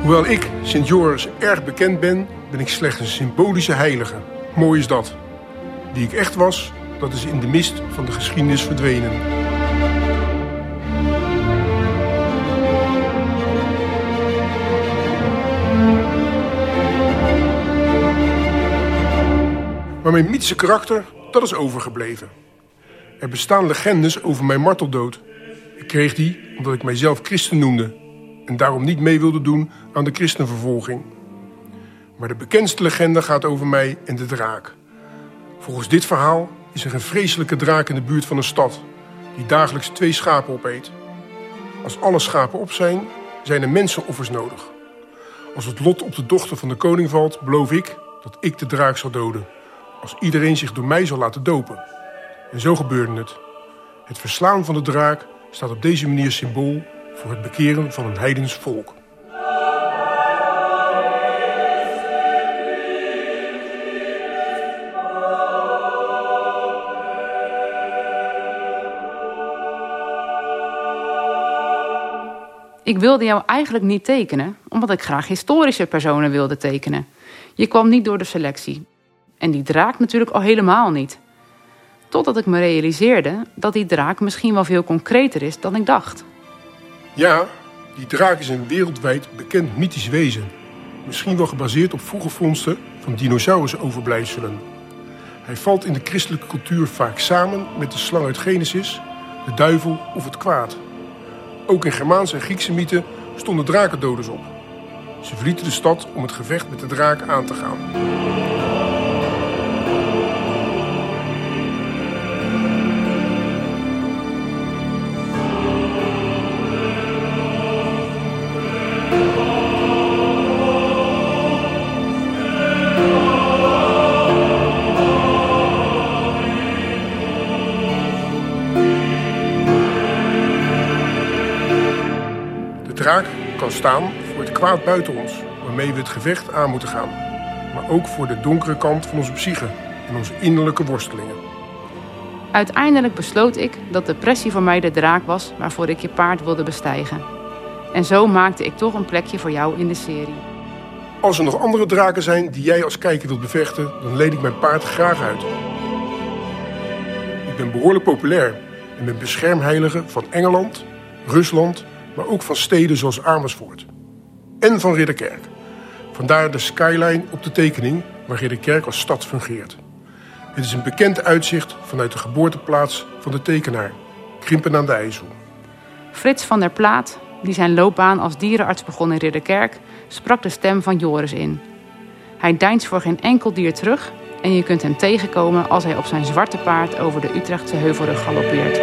Terwijl ik, Sint Joris, erg bekend ben, ben ik slechts een symbolische heilige. Mooi is dat. Wie ik echt was, dat is in de mist van de geschiedenis verdwenen. Maar mijn mythische karakter, dat is overgebleven. Er bestaan legendes over mijn marteldood. Ik kreeg die omdat ik mijzelf christen noemde en daarom niet mee wilde doen aan de christenvervolging. Maar de bekendste legende gaat over mij en de draak. Volgens dit verhaal is er een vreselijke draak in de buurt van een stad die dagelijks twee schapen opeet. Als alle schapen op zijn, zijn er mensenoffers nodig. Als het lot op de dochter van de koning valt, beloof ik dat ik de draak zal doden. Als iedereen zich door mij zal laten dopen. En zo gebeurde het. Het verslaan van de draak staat op deze manier symbool voor het bekeren van een heidens volk. Ik wilde jou eigenlijk niet tekenen, omdat ik graag historische personen wilde tekenen. Je kwam niet door de selectie. En die draak natuurlijk al helemaal niet. Totdat ik me realiseerde dat die draak misschien wel veel concreter is dan ik dacht. Ja, die draak is een wereldwijd bekend mythisch wezen. Misschien wel gebaseerd op vroege vondsten van dinosaurusoverblijfselen. Hij valt in de christelijke cultuur vaak samen met de slang uit Genesis, de duivel of het kwaad. Ook in Germaanse en Griekse mythen stonden drakendoders op. Ze verlieten de stad om het gevecht met de draak aan te gaan. Draak kan staan voor het kwaad buiten ons, waarmee we het gevecht aan moeten gaan. Maar ook voor de donkere kant van onze psyche en onze innerlijke worstelingen. Uiteindelijk besloot ik dat depressie voor mij de draak was waarvoor ik je paard wilde bestijgen. En zo maakte ik toch een plekje voor jou in de serie. Als er nog andere draken zijn die jij als kijker wilt bevechten, dan leen ik mijn paard graag uit. Ik ben behoorlijk populair en ben beschermheilige van Engeland, Rusland, maar ook van steden zoals Amersfoort. En van Ridderkerk. Vandaar de skyline op de tekening waar Ridderkerk als stad fungeert. Het is een bekend uitzicht vanuit de geboorteplaats van de tekenaar, Krimpen aan de IJssel. Frits van der Plaat, die zijn loopbaan als dierenarts begon in Ridderkerk, sprak de stem van Joris in. Hij deinst voor geen enkel dier terug en je kunt hem tegenkomen als hij op zijn zwarte paard over de Utrechtse heuvelrug galoppeert.